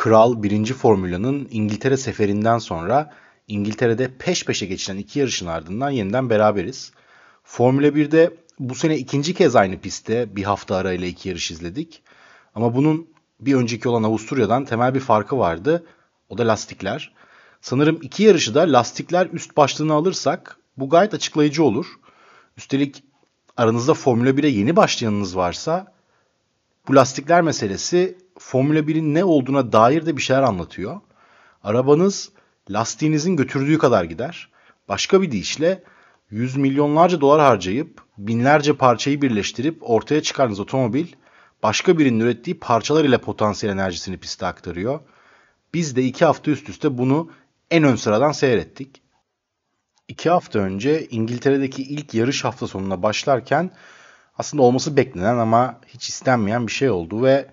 Kral 1. Formula'nın İngiltere seferinden sonra İngiltere'de peş peşe geçilen iki yarışın ardından yeniden beraberiz. Formula 1'de bu sene ikinci kez aynı pistte bir hafta arayla iki yarış izledik. Ama bunun bir önceki olan Avusturya'dan temel bir farkı vardı. O da lastikler. Sanırım iki yarışı da lastikler üst başlığını alırsak bu gayet açıklayıcı olur. Üstelik aranızda Formula 1'e yeni başlayanınız varsa bu lastikler meselesi Formula 1'in ne olduğuna dair de bir şeyler anlatıyor. Arabanız lastiğinizin götürdüğü kadar gider. Başka bir deyişle yüz milyonlarca dolar harcayıp binlerce parçayı birleştirip ortaya çıkardığınız otomobil başka birinin ürettiği parçalar ile potansiyel enerjisini piste aktarıyor. Biz de iki hafta üst üste bunu en ön sıradan seyrettik. İki hafta önce İngiltere'deki ilk yarış hafta sonuna başlarken aslında olması beklenen ama hiç istenmeyen bir şey oldu ve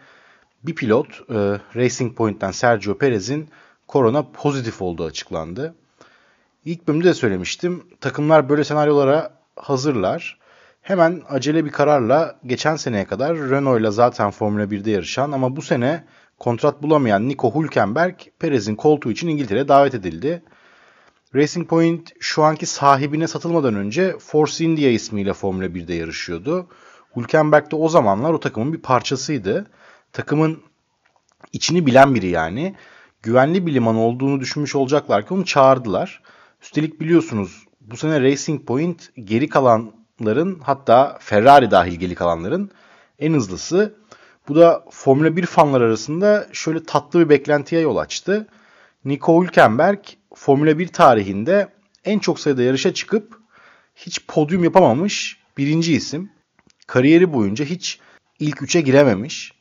bir pilot e, Racing Point'ten Sergio Perez'in korona pozitif olduğu açıklandı. İlk bölümde de söylemiştim. Takımlar böyle senaryolara hazırlar. Hemen acele bir kararla geçen seneye kadar Renault ile zaten Formula 1'de yarışan ama bu sene kontrat bulamayan Nico Hülkenberg Perez'in koltuğu için İngiltere'ye davet edildi. Racing Point şu anki sahibine satılmadan önce Force India ismiyle Formula 1'de yarışıyordu. Hülkenberg de o zamanlar o takımın bir parçasıydı. Takımın içini bilen biri yani. Güvenli bir liman olduğunu düşünmüş olacaklar ki onu çağırdılar. Üstelik biliyorsunuz bu sene Racing Point geri kalanların hatta Ferrari dahil geri kalanların en hızlısı. Bu da Formula 1 fanlar arasında şöyle tatlı bir beklentiye yol açtı. Nico Hülkenberg Formula 1 tarihinde en çok sayıda yarışa çıkıp hiç podyum yapamamış birinci isim. Kariyeri boyunca hiç ilk üçe girememiş.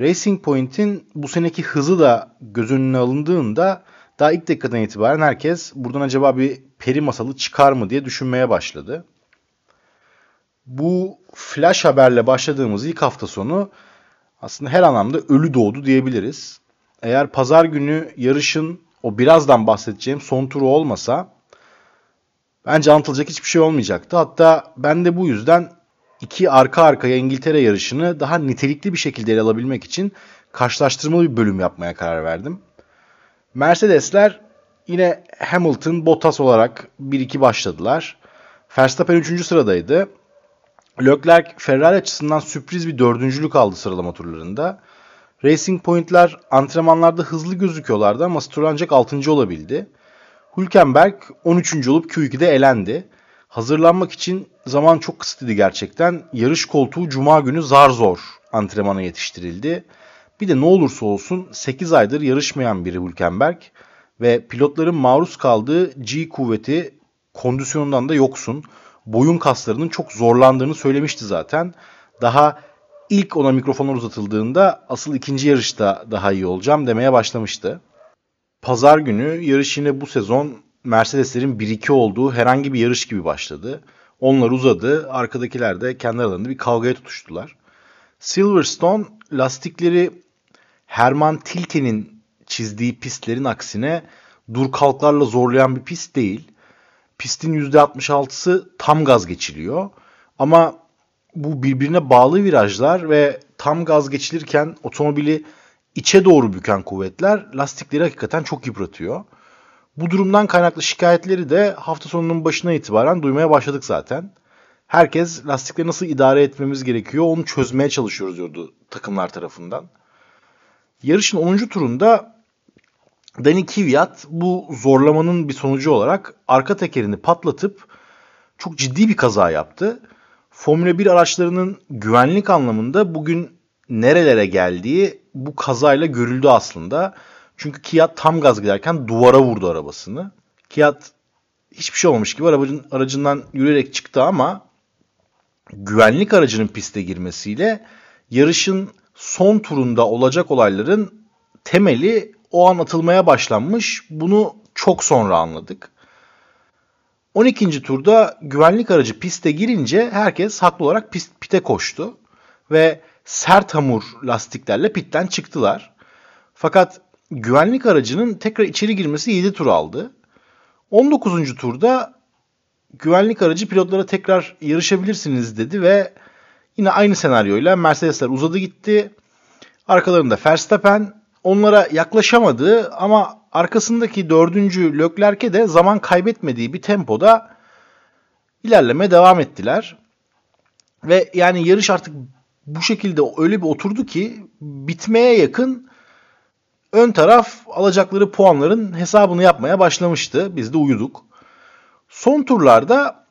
Racing Point'in bu seneki hızı da göz önüne alındığında daha ilk dakikadan itibaren herkes buradan acaba bir peri masalı çıkar mı diye düşünmeye başladı. Bu flash haberle başladığımız ilk hafta sonu aslında her anlamda ölü doğdu diyebiliriz. Eğer pazar günü yarışın o birazdan bahsedeceğim son turu olmasa bence anlatılacak hiçbir şey olmayacaktı. Hatta ben de bu yüzden iki arka arkaya İngiltere yarışını daha nitelikli bir şekilde ele alabilmek için karşılaştırmalı bir bölüm yapmaya karar verdim. Mercedesler yine Hamilton, Bottas olarak 1-2 başladılar. Verstappen 3. sıradaydı. Leclerc Ferrari açısından sürpriz bir dördüncülük aldı sıralama turlarında. Racing Point'ler antrenmanlarda hızlı gözüküyorlardı ama Stroll ancak 6. olabildi. Hülkenberg 13. olup Q2'de elendi. Hazırlanmak için zaman çok kısıtlıydı gerçekten. Yarış koltuğu cuma günü zar zor antrenmana yetiştirildi. Bir de ne olursa olsun 8 aydır yarışmayan biri Hülkenberg ve pilotların maruz kaldığı G kuvveti kondisyonundan da yoksun. Boyun kaslarının çok zorlandığını söylemişti zaten. Daha ilk ona mikrofonlar uzatıldığında asıl ikinci yarışta daha iyi olacağım demeye başlamıştı. Pazar günü yarış yine bu sezon Mercedeslerin 1-2 olduğu herhangi bir yarış gibi başladı. Onlar uzadı, arkadakiler de kendi aralarında bir kavgaya tutuştular. Silverstone lastikleri Herman Tilke'nin çizdiği pistlerin aksine dur kalklarla zorlayan bir pist değil. Pistin %66'sı tam gaz geçiliyor. Ama bu birbirine bağlı virajlar ve tam gaz geçilirken otomobili içe doğru büken kuvvetler lastikleri hakikaten çok yıpratıyor. Bu durumdan kaynaklı şikayetleri de hafta sonunun başına itibaren duymaya başladık zaten. Herkes lastikleri nasıl idare etmemiz gerekiyor onu çözmeye çalışıyoruz diyordu takımlar tarafından. Yarışın 10. turunda Dani Kvyat bu zorlamanın bir sonucu olarak arka tekerini patlatıp çok ciddi bir kaza yaptı. Formula 1 araçlarının güvenlik anlamında bugün nerelere geldiği bu kazayla görüldü aslında. Çünkü Kiat tam gaz giderken duvara vurdu arabasını. Kiat hiçbir şey olmamış gibi aracın, aracından yürüyerek çıktı ama güvenlik aracının piste girmesiyle yarışın son turunda olacak olayların temeli o an atılmaya başlanmış. Bunu çok sonra anladık. 12. turda güvenlik aracı piste girince herkes haklı olarak pist, pite koştu ve sert hamur lastiklerle pitten çıktılar. Fakat güvenlik aracının tekrar içeri girmesi 7 tur aldı. 19. turda güvenlik aracı pilotlara tekrar yarışabilirsiniz dedi ve yine aynı senaryoyla Mercedesler uzadı gitti. Arkalarında Verstappen, onlara yaklaşamadığı ama arkasındaki dördüncü Leclerc'e de zaman kaybetmediği bir tempoda ilerleme devam ettiler. Ve yani yarış artık bu şekilde öyle bir oturdu ki bitmeye yakın ön taraf alacakları puanların hesabını yapmaya başlamıştı. Biz de uyuduk. Son turlarda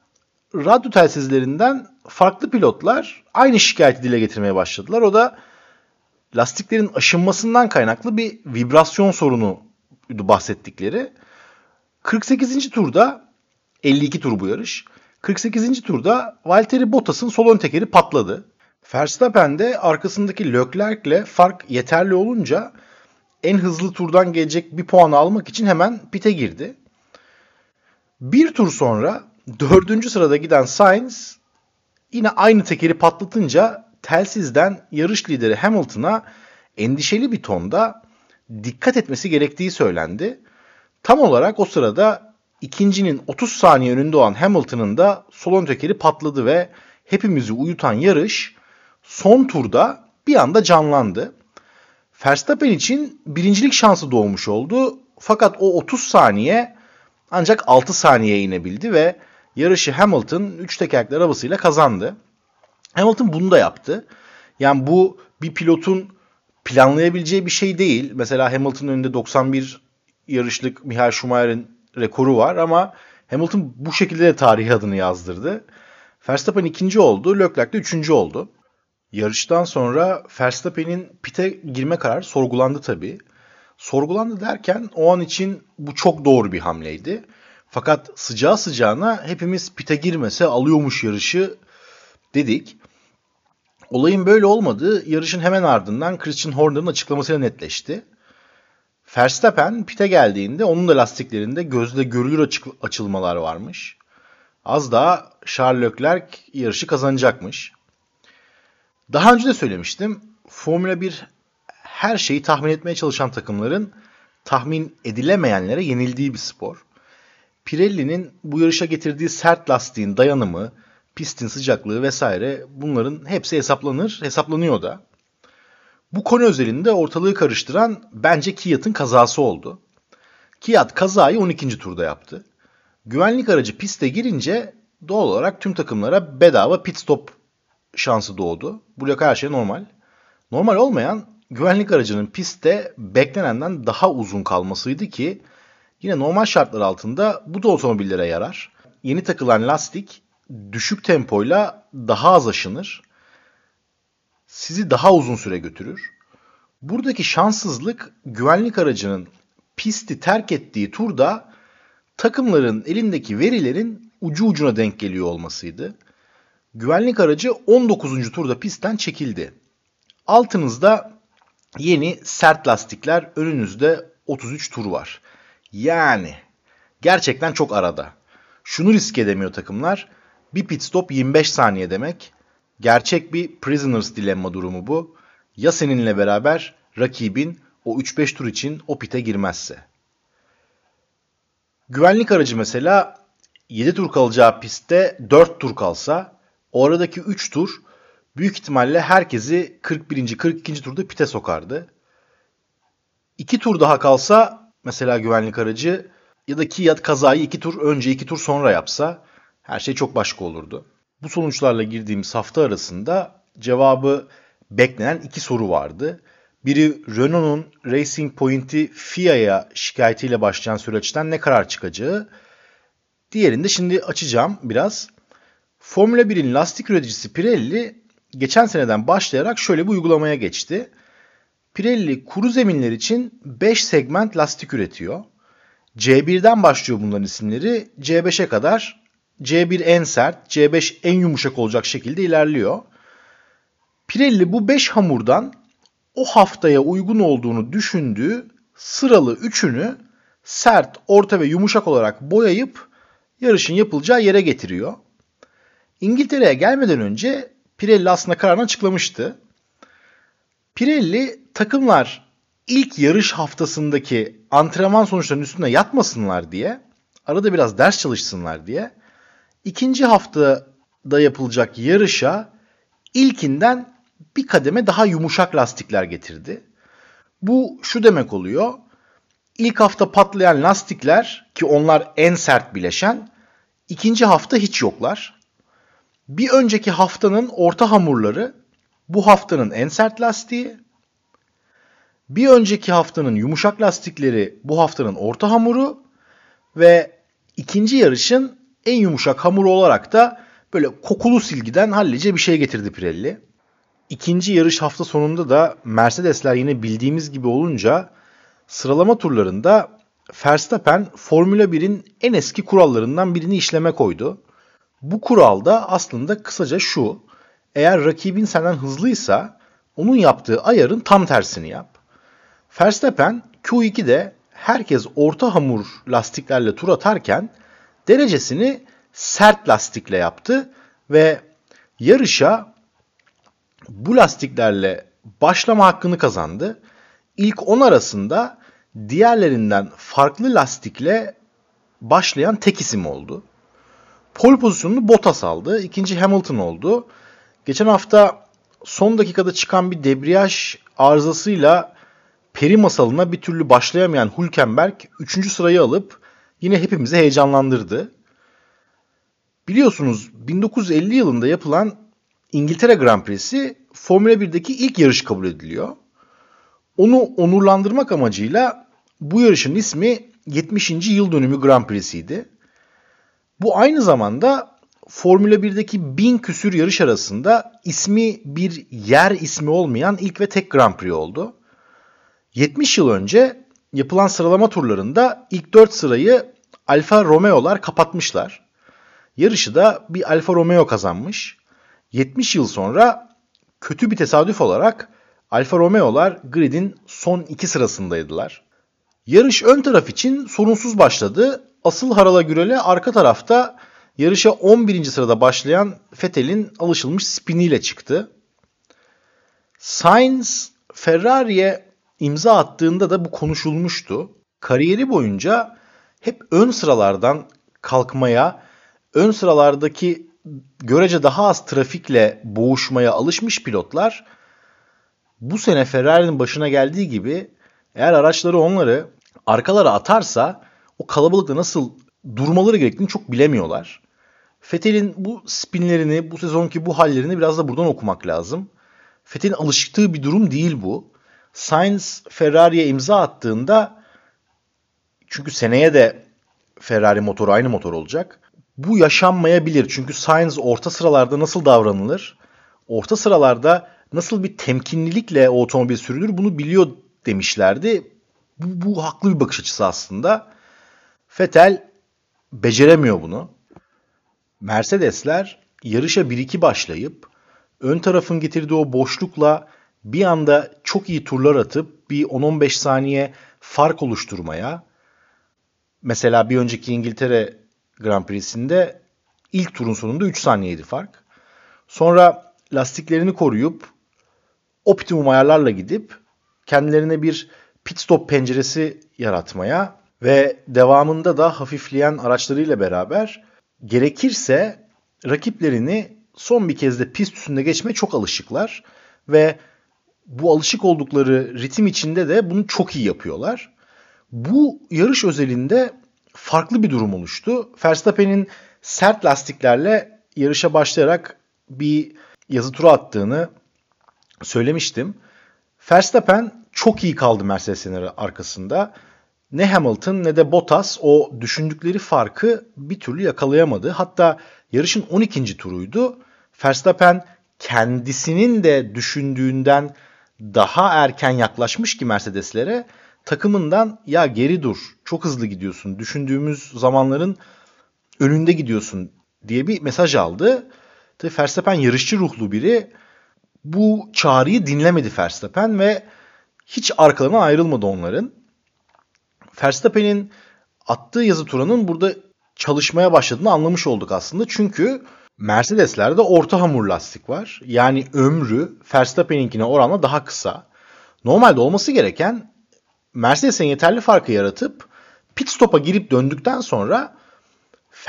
radyo telsizlerinden farklı pilotlar aynı şikayeti dile getirmeye başladılar. O da lastiklerin aşınmasından kaynaklı bir vibrasyon sorunu bahsettikleri. 48. turda 52 tur bu yarış. 48. turda Valtteri Bottas'ın sol ön tekeri patladı. Verstappen de arkasındaki Leclerc'le fark yeterli olunca en hızlı turdan gelecek bir puan almak için hemen pite girdi. Bir tur sonra dördüncü sırada giden Sainz yine aynı tekeri patlatınca telsizden yarış lideri Hamilton'a endişeli bir tonda dikkat etmesi gerektiği söylendi. Tam olarak o sırada ikincinin 30 saniye önünde olan Hamilton'ın da sol ön tekeri patladı ve hepimizi uyutan yarış son turda bir anda canlandı. Verstappen için birincilik şansı doğmuş oldu. Fakat o 30 saniye ancak 6 saniyeye inebildi ve yarışı Hamilton 3 tekerlekli arabasıyla kazandı. Hamilton bunu da yaptı. Yani bu bir pilotun planlayabileceği bir şey değil. Mesela Hamilton'ın önünde 91 yarışlık Michael Schumacher'in rekoru var ama Hamilton bu şekilde de tarih adını yazdırdı. Verstappen ikinci oldu, Leclerc de üçüncü oldu. Yarıştan sonra Verstappen'in pite girme kararı sorgulandı tabii. Sorgulandı derken o an için bu çok doğru bir hamleydi. Fakat sıcağı sıcağına hepimiz pite girmese alıyormuş yarışı dedik. Olayın böyle olmadığı yarışın hemen ardından Christian Horner'ın açıklamasıyla netleşti. Verstappen pite geldiğinde onun da lastiklerinde gözle görülür açık, açılmalar varmış. Az daha Charles Leclerc yarışı kazanacakmış. Daha önce de söylemiştim. Formula 1 her şeyi tahmin etmeye çalışan takımların tahmin edilemeyenlere yenildiği bir spor. Pirelli'nin bu yarışa getirdiği sert lastiğin dayanımı, pistin sıcaklığı vesaire bunların hepsi hesaplanır, hesaplanıyor da. Bu konu özelinde ortalığı karıştıran bence Kiat'ın kazası oldu. Kiat kazayı 12. turda yaptı. Güvenlik aracı piste girince doğal olarak tüm takımlara bedava pit stop şansı doğdu. Bu her şey normal. Normal olmayan güvenlik aracının pistte beklenenden daha uzun kalmasıydı ki yine normal şartlar altında bu da otomobillere yarar. Yeni takılan lastik düşük tempoyla daha az aşınır. Sizi daha uzun süre götürür. Buradaki şanssızlık güvenlik aracının pisti terk ettiği turda takımların elindeki verilerin ucu ucuna denk geliyor olmasıydı. Güvenlik aracı 19. turda pistten çekildi. Altınızda yeni sert lastikler, önünüzde 33 tur var. Yani gerçekten çok arada. Şunu risk edemiyor takımlar. Bir pit stop 25 saniye demek. Gerçek bir prisoners dilemma durumu bu. Ya seninle beraber rakibin o 3-5 tur için o pite girmezse. Güvenlik aracı mesela 7 tur kalacağı pistte 4 tur kalsa o aradaki 3 tur büyük ihtimalle herkesi 41. 42. turda pite sokardı. 2 tur daha kalsa mesela güvenlik aracı ya da Kiat kazayı 2 tur önce 2 tur sonra yapsa her şey çok başka olurdu. Bu sonuçlarla girdiğimiz hafta arasında cevabı beklenen iki soru vardı. Biri Renault'un Racing Point'i FIA'ya şikayetiyle başlayan süreçten ne karar çıkacağı. Diğerini de şimdi açacağım biraz. Formula 1'in lastik üreticisi Pirelli geçen seneden başlayarak şöyle bir uygulamaya geçti. Pirelli kuru zeminler için 5 segment lastik üretiyor. C1'den başlıyor bunların isimleri. C5'e kadar C1 en sert, C5 en yumuşak olacak şekilde ilerliyor. Pirelli bu 5 hamurdan o haftaya uygun olduğunu düşündüğü sıralı üçünü sert, orta ve yumuşak olarak boyayıp yarışın yapılacağı yere getiriyor. İngiltere'ye gelmeden önce Pirelli aslında kararını açıklamıştı. Pirelli takımlar ilk yarış haftasındaki antrenman sonuçlarının üstüne yatmasınlar diye, arada biraz ders çalışsınlar diye ikinci haftada yapılacak yarışa ilkinden bir kademe daha yumuşak lastikler getirdi. Bu şu demek oluyor. İlk hafta patlayan lastikler ki onlar en sert bileşen ikinci hafta hiç yoklar. Bir önceki haftanın orta hamurları bu haftanın en sert lastiği. Bir önceki haftanın yumuşak lastikleri bu haftanın orta hamuru ve ikinci yarışın en yumuşak hamuru olarak da böyle kokulu silgiden hallice bir şey getirdi Pirelli. İkinci yarış hafta sonunda da Mercedesler yine bildiğimiz gibi olunca sıralama turlarında Verstappen Formula 1'in en eski kurallarından birini işleme koydu. Bu kural da aslında kısaca şu. Eğer rakibin senden hızlıysa onun yaptığı ayarın tam tersini yap. Verstappen Q2'de herkes orta hamur lastiklerle tur atarken derecesini sert lastikle yaptı ve yarışa bu lastiklerle başlama hakkını kazandı. İlk 10 arasında diğerlerinden farklı lastikle başlayan tek isim oldu. Pol pozisyonunu Bottas aldı. İkinci Hamilton oldu. Geçen hafta son dakikada çıkan bir debriyaj arızasıyla peri masalına bir türlü başlayamayan Hülkenberg 3. sırayı alıp yine hepimizi heyecanlandırdı. Biliyorsunuz 1950 yılında yapılan İngiltere Grand Prix'si Formula 1'deki ilk yarış kabul ediliyor. Onu onurlandırmak amacıyla bu yarışın ismi 70. yıl dönümü Grand Prix'siydi. Bu aynı zamanda Formula 1'deki bin küsür yarış arasında ismi bir yer ismi olmayan ilk ve tek Grand Prix oldu. 70 yıl önce yapılan sıralama turlarında ilk 4 sırayı Alfa Romeo'lar kapatmışlar. Yarışı da bir Alfa Romeo kazanmış. 70 yıl sonra kötü bir tesadüf olarak Alfa Romeo'lar gridin son iki sırasındaydılar. Yarış ön taraf için sorunsuz başladı. Asıl Harala Gürel'e arka tarafta yarışa 11. sırada başlayan Vettel'in alışılmış spiniyle çıktı. Sainz Ferrari'ye imza attığında da bu konuşulmuştu. Kariyeri boyunca hep ön sıralardan kalkmaya, ön sıralardaki görece daha az trafikle boğuşmaya alışmış pilotlar bu sene Ferrari'nin başına geldiği gibi eğer araçları onları arkalara atarsa o kalabalıkta nasıl durmaları gerektiğini çok bilemiyorlar. Fethel'in bu spinlerini, bu sezonki bu hallerini biraz da buradan okumak lazım. Fethel'in alıştığı bir durum değil bu. Sainz Ferrari'ye imza attığında çünkü seneye de Ferrari motoru aynı motor olacak. Bu yaşanmayabilir. Çünkü Sainz orta sıralarda nasıl davranılır? Orta sıralarda nasıl bir temkinlilikle o otomobil sürülür bunu biliyor demişlerdi. Bu, bu haklı bir bakış açısı aslında. Vettel beceremiyor bunu. Mercedesler yarışa 1-2 başlayıp ön tarafın getirdiği o boşlukla bir anda çok iyi turlar atıp bir 10-15 saniye fark oluşturmaya mesela bir önceki İngiltere Grand Prix'sinde ilk turun sonunda 3 saniyeydi fark. Sonra lastiklerini koruyup optimum ayarlarla gidip kendilerine bir pit stop penceresi yaratmaya ve devamında da hafifleyen araçlarıyla beraber gerekirse rakiplerini son bir kez de pist üstünde geçmeye çok alışıklar ve bu alışık oldukları ritim içinde de bunu çok iyi yapıyorlar. Bu yarış özelinde farklı bir durum oluştu. Verstappen'in sert lastiklerle yarışa başlayarak bir yazı tura attığını söylemiştim. Verstappen çok iyi kaldı Mercedes'in arkasında. Ne Hamilton ne de Bottas o düşündükleri farkı bir türlü yakalayamadı. Hatta yarışın 12. turuydu. Verstappen kendisinin de düşündüğünden daha erken yaklaşmış ki Mercedes'lere takımından ya geri dur çok hızlı gidiyorsun düşündüğümüz zamanların önünde gidiyorsun diye bir mesaj aldı. Tabii Verstappen yarışçı ruhlu biri bu çağrıyı dinlemedi Verstappen ve hiç arkalarına ayrılmadı onların. Verstappen'in attığı yazı turanın burada çalışmaya başladığını anlamış olduk aslında. Çünkü Mercedes'lerde orta hamur lastik var. Yani ömrü Verstappen'inkine oranla daha kısa. Normalde olması gereken Mercedes'in yeterli farkı yaratıp pit stop'a girip döndükten sonra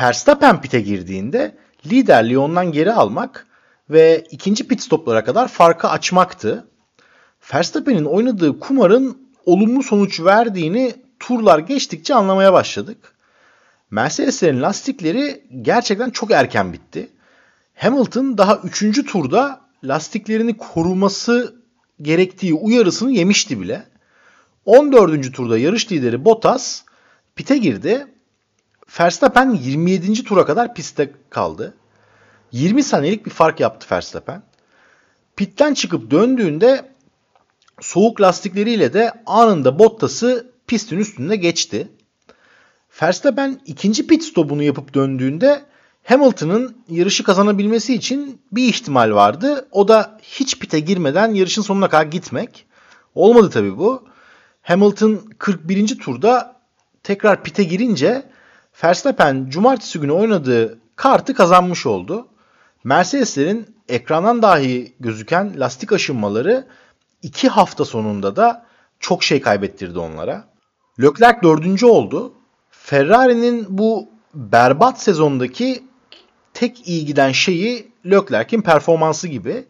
Verstappen pit'e girdiğinde liderliği ondan geri almak ve ikinci pit stoplara kadar farkı açmaktı. Verstappen'in oynadığı kumarın olumlu sonuç verdiğini turlar geçtikçe anlamaya başladık. Mercedes'lerin lastikleri gerçekten çok erken bitti. Hamilton daha 3. turda lastiklerini koruması gerektiği uyarısını yemişti bile. 14. turda yarış lideri Bottas pite girdi. Verstappen 27. tura kadar pistte kaldı. 20 saniyelik bir fark yaptı Verstappen. Pitten çıkıp döndüğünde soğuk lastikleriyle de anında Bottas'ı pistin üstünde geçti. Verstappen ikinci pit stopunu yapıp döndüğünde Hamilton'ın yarışı kazanabilmesi için bir ihtimal vardı. O da hiç pite girmeden yarışın sonuna kadar gitmek. Olmadı tabii bu. Hamilton 41. turda tekrar pite girince Verstappen cumartesi günü oynadığı kartı kazanmış oldu. Mercedeslerin ekrandan dahi gözüken lastik aşınmaları iki hafta sonunda da çok şey kaybettirdi onlara. Leclerc dördüncü oldu. Ferrari'nin bu berbat sezondaki tek iyi giden şeyi Leclerc'in performansı gibi.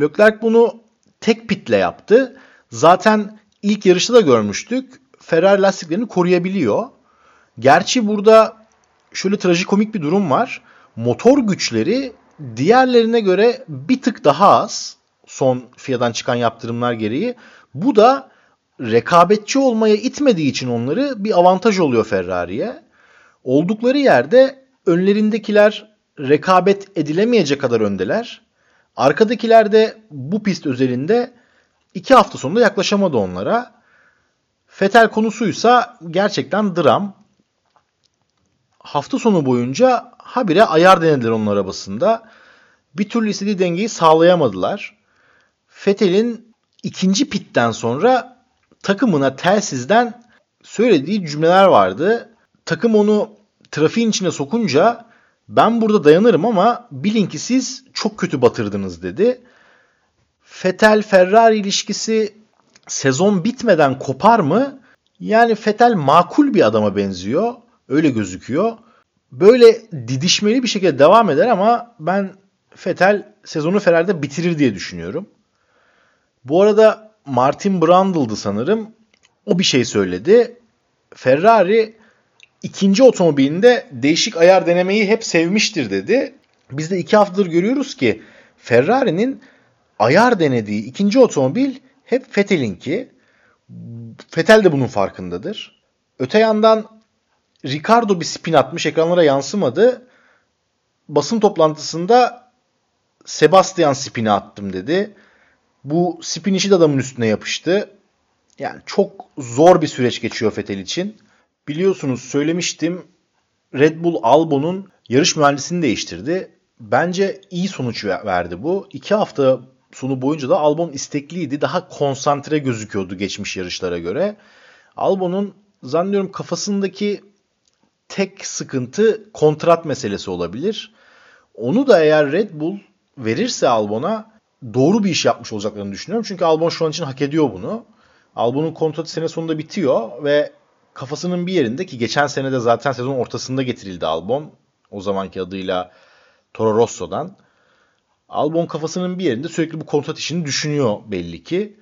Leclerc bunu tek pitle yaptı. Zaten ilk yarışta da görmüştük. Ferrari lastiklerini koruyabiliyor. Gerçi burada şöyle trajikomik bir durum var. Motor güçleri diğerlerine göre bir tık daha az son FIA'dan çıkan yaptırımlar gereği. Bu da rekabetçi olmaya itmediği için onları bir avantaj oluyor Ferrari'ye. Oldukları yerde önlerindekiler rekabet edilemeyecek kadar öndeler. Arkadakiler de bu pist özelinde iki hafta sonunda yaklaşamadı onlara. Fetel konusuysa gerçekten dram. Hafta sonu boyunca habire ayar denediler onun arabasında. Bir türlü istediği dengeyi sağlayamadılar. Fetel'in ikinci pitten sonra takımına telsizden söylediği cümleler vardı. Takım onu trafiğin içine sokunca ben burada dayanırım ama bilin ki siz çok kötü batırdınız dedi. Fetel Ferrari ilişkisi sezon bitmeden kopar mı? Yani Fetel makul bir adama benziyor. Öyle gözüküyor. Böyle didişmeli bir şekilde devam eder ama ben Fetel sezonu Ferrari'de bitirir diye düşünüyorum. Bu arada Martin Brundle'dı sanırım. O bir şey söyledi. Ferrari ikinci otomobilinde değişik ayar denemeyi hep sevmiştir dedi. Biz de iki haftadır görüyoruz ki Ferrari'nin ayar denediği ikinci otomobil hep Vettel'inki. Vettel de bunun farkındadır. Öte yandan Ricardo bir spin atmış ekranlara yansımadı. Basın toplantısında Sebastian spin'i attım dedi. Bu spin işi de adamın üstüne yapıştı. Yani çok zor bir süreç geçiyor Vettel için. Biliyorsunuz söylemiştim Red Bull Albon'un yarış mühendisini değiştirdi. Bence iyi sonuç verdi bu. İki hafta sonu boyunca da Albon istekliydi. Daha konsantre gözüküyordu geçmiş yarışlara göre. Albon'un zannediyorum kafasındaki tek sıkıntı kontrat meselesi olabilir. Onu da eğer Red Bull verirse Albon'a doğru bir iş yapmış olacaklarını düşünüyorum. Çünkü Albon şu an için hak ediyor bunu. Albon'un kontratı sene sonunda bitiyor ve kafasının bir yerinde ki geçen sene de zaten sezon ortasında getirildi Albon. O zamanki adıyla Toro Rosso'dan. Albon kafasının bir yerinde sürekli bu kontrat işini düşünüyor belli ki.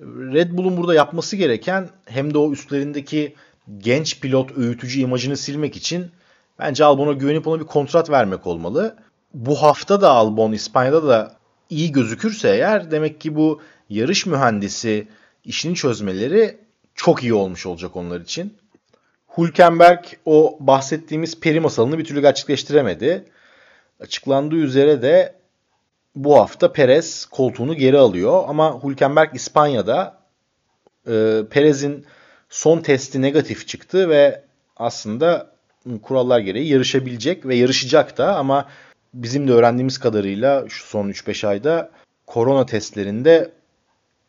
Red Bull'un burada yapması gereken hem de o üstlerindeki genç pilot öğütücü imajını silmek için bence Albon'a güvenip ona bir kontrat vermek olmalı. Bu hafta da Albon İspanya'da da iyi gözükürse eğer demek ki bu yarış mühendisi işini çözmeleri çok iyi olmuş olacak onlar için. Hülkenberg o bahsettiğimiz peri masalını bir türlü gerçekleştiremedi. Açıklandığı üzere de bu hafta Perez koltuğunu geri alıyor ama Hülkenberg İspanya'da e, Perez'in son testi negatif çıktı ve aslında kurallar gereği yarışabilecek ve yarışacak da ama bizim de öğrendiğimiz kadarıyla şu son 3-5 ayda korona testlerinde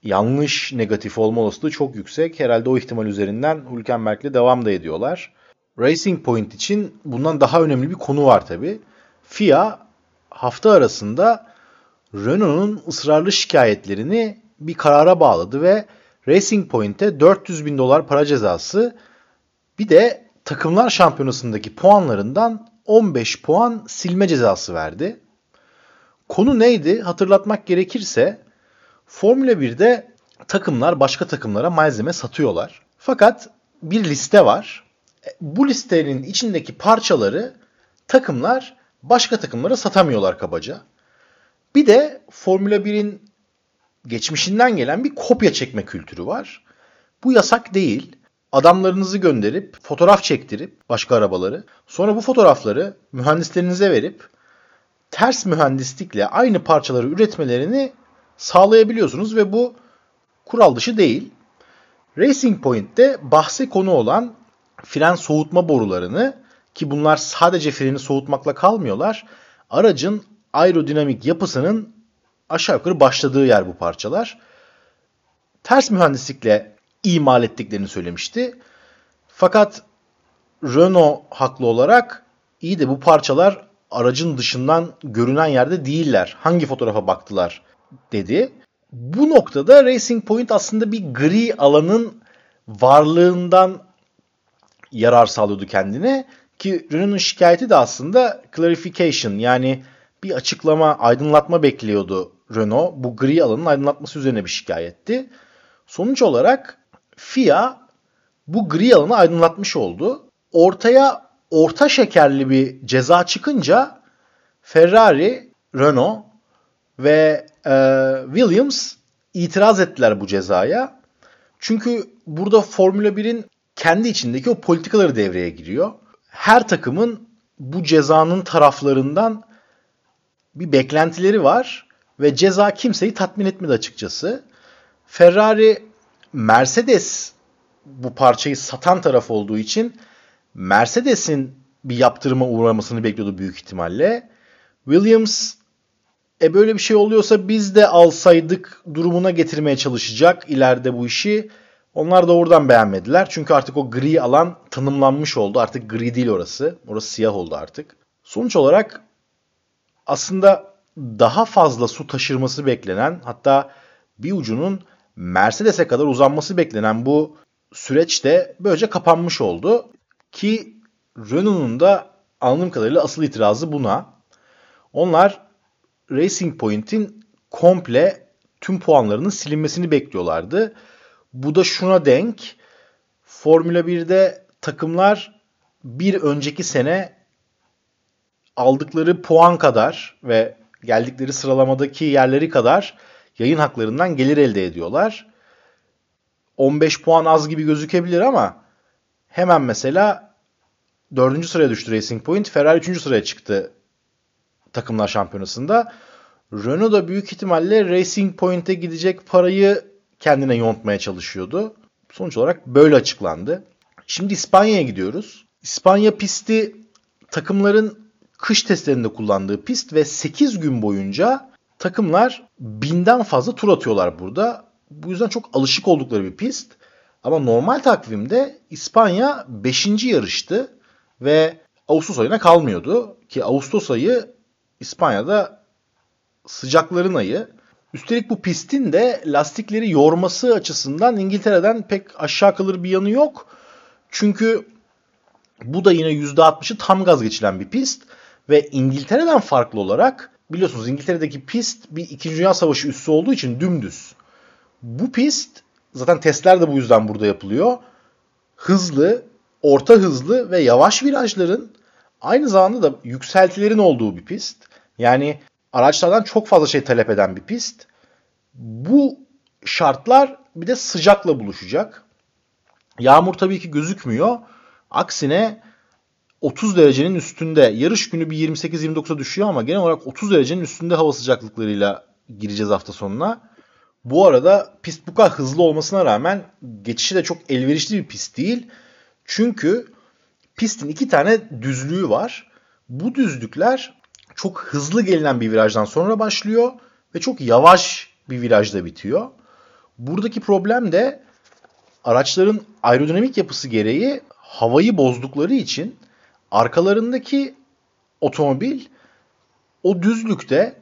yanlış negatif olma olasılığı çok yüksek. Herhalde o ihtimal üzerinden Hülkenberg'le devam da ediyorlar. Racing Point için bundan daha önemli bir konu var tabi. FIA hafta arasında Renault'un ısrarlı şikayetlerini bir karara bağladı ve Racing Point'e 400 bin dolar para cezası bir de takımlar şampiyonasındaki puanlarından 15 puan silme cezası verdi. Konu neydi? Hatırlatmak gerekirse Formula 1'de takımlar başka takımlara malzeme satıyorlar. Fakat bir liste var. E, bu listenin içindeki parçaları takımlar başka takımlara satamıyorlar kabaca. Bir de Formula 1'in geçmişinden gelen bir kopya çekme kültürü var. Bu yasak değil. Adamlarınızı gönderip fotoğraf çektirip başka arabaları sonra bu fotoğrafları mühendislerinize verip ters mühendislikle aynı parçaları üretmelerini sağlayabiliyorsunuz ve bu kural dışı değil. Racing Point'te bahse konu olan fren soğutma borularını ki bunlar sadece freni soğutmakla kalmıyorlar. Aracın aerodinamik yapısının aşağı yukarı başladığı yer bu parçalar. Ters mühendislikle imal ettiklerini söylemişti. Fakat Renault haklı olarak iyi de bu parçalar aracın dışından görünen yerde değiller. Hangi fotoğrafa baktılar dedi. Bu noktada Racing Point aslında bir gri alanın varlığından yarar sağlıyordu kendine. Ki Renault'un şikayeti de aslında clarification yani bir açıklama, aydınlatma bekliyordu Renault. Bu gri alanın aydınlatması üzerine bir şikayetti. Sonuç olarak FIA bu gri alanı aydınlatmış oldu. Ortaya orta şekerli bir ceza çıkınca Ferrari, Renault ve e, Williams itiraz ettiler bu cezaya. Çünkü burada Formula 1'in kendi içindeki o politikaları devreye giriyor. Her takımın bu cezanın taraflarından bir beklentileri var ve ceza kimseyi tatmin etmedi açıkçası. Ferrari Mercedes bu parçayı satan taraf olduğu için Mercedes'in bir yaptırıma uğramasını bekliyordu büyük ihtimalle. Williams e böyle bir şey oluyorsa biz de alsaydık durumuna getirmeye çalışacak ileride bu işi. Onlar da oradan beğenmediler. Çünkü artık o gri alan tanımlanmış oldu. Artık gri değil orası. Orası siyah oldu artık. Sonuç olarak aslında daha fazla su taşırması beklenen hatta bir ucunun Mercedes'e kadar uzanması beklenen bu süreç de böylece kapanmış oldu. Ki Renault'un da anladığım kadarıyla asıl itirazı buna. Onlar Racing Point'in komple tüm puanlarının silinmesini bekliyorlardı. Bu da şuna denk. Formula 1'de takımlar bir önceki sene aldıkları puan kadar ve geldikleri sıralamadaki yerleri kadar yayın haklarından gelir elde ediyorlar. 15 puan az gibi gözükebilir ama hemen mesela 4. sıraya düştü Racing Point. Ferrari 3. sıraya çıktı takımlar şampiyonasında. Renault da büyük ihtimalle Racing Point'e gidecek parayı kendine yontmaya çalışıyordu. Sonuç olarak böyle açıklandı. Şimdi İspanya'ya gidiyoruz. İspanya pisti takımların kış testlerinde kullandığı pist ve 8 gün boyunca takımlar binden fazla tur atıyorlar burada. Bu yüzden çok alışık oldukları bir pist. Ama normal takvimde İspanya 5. yarıştı ve Ağustos ayına kalmıyordu. Ki Ağustos ayı İspanya'da sıcakların ayı. Üstelik bu pistin de lastikleri yorması açısından İngiltere'den pek aşağı kalır bir yanı yok. Çünkü bu da yine %60'ı tam gaz geçilen bir pist. Ve İngiltere'den farklı olarak biliyorsunuz İngiltere'deki pist bir 2. Dünya Savaşı üssü olduğu için dümdüz. Bu pist zaten testler de bu yüzden burada yapılıyor. Hızlı, orta hızlı ve yavaş virajların aynı zamanda da yükseltilerin olduğu bir pist. Yani araçlardan çok fazla şey talep eden bir pist. Bu şartlar bir de sıcakla buluşacak. Yağmur tabii ki gözükmüyor. Aksine 30 derecenin üstünde. Yarış günü bir 28-29'a düşüyor ama genel olarak 30 derecenin üstünde hava sıcaklıklarıyla gireceğiz hafta sonuna. Bu arada pist bu kadar hızlı olmasına rağmen geçişi de çok elverişli bir pist değil. Çünkü pistin iki tane düzlüğü var. Bu düzlükler çok hızlı gelinen bir virajdan sonra başlıyor ve çok yavaş bir virajda bitiyor. Buradaki problem de araçların aerodinamik yapısı gereği havayı bozdukları için arkalarındaki otomobil o düzlükte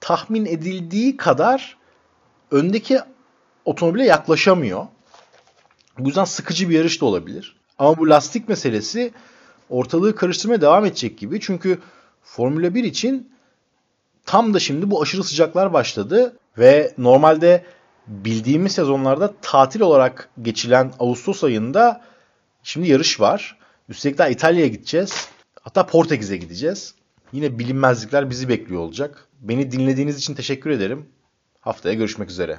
tahmin edildiği kadar öndeki otomobile yaklaşamıyor. Bu yüzden sıkıcı bir yarış da olabilir. Ama bu lastik meselesi ortalığı karıştırmaya devam edecek gibi. Çünkü Formula 1 için tam da şimdi bu aşırı sıcaklar başladı ve normalde bildiğimiz sezonlarda tatil olarak geçilen Ağustos ayında şimdi yarış var. Üstelik daha İtalya'ya gideceğiz. Hatta Portekiz'e gideceğiz. Yine bilinmezlikler bizi bekliyor olacak. Beni dinlediğiniz için teşekkür ederim. Haftaya görüşmek üzere.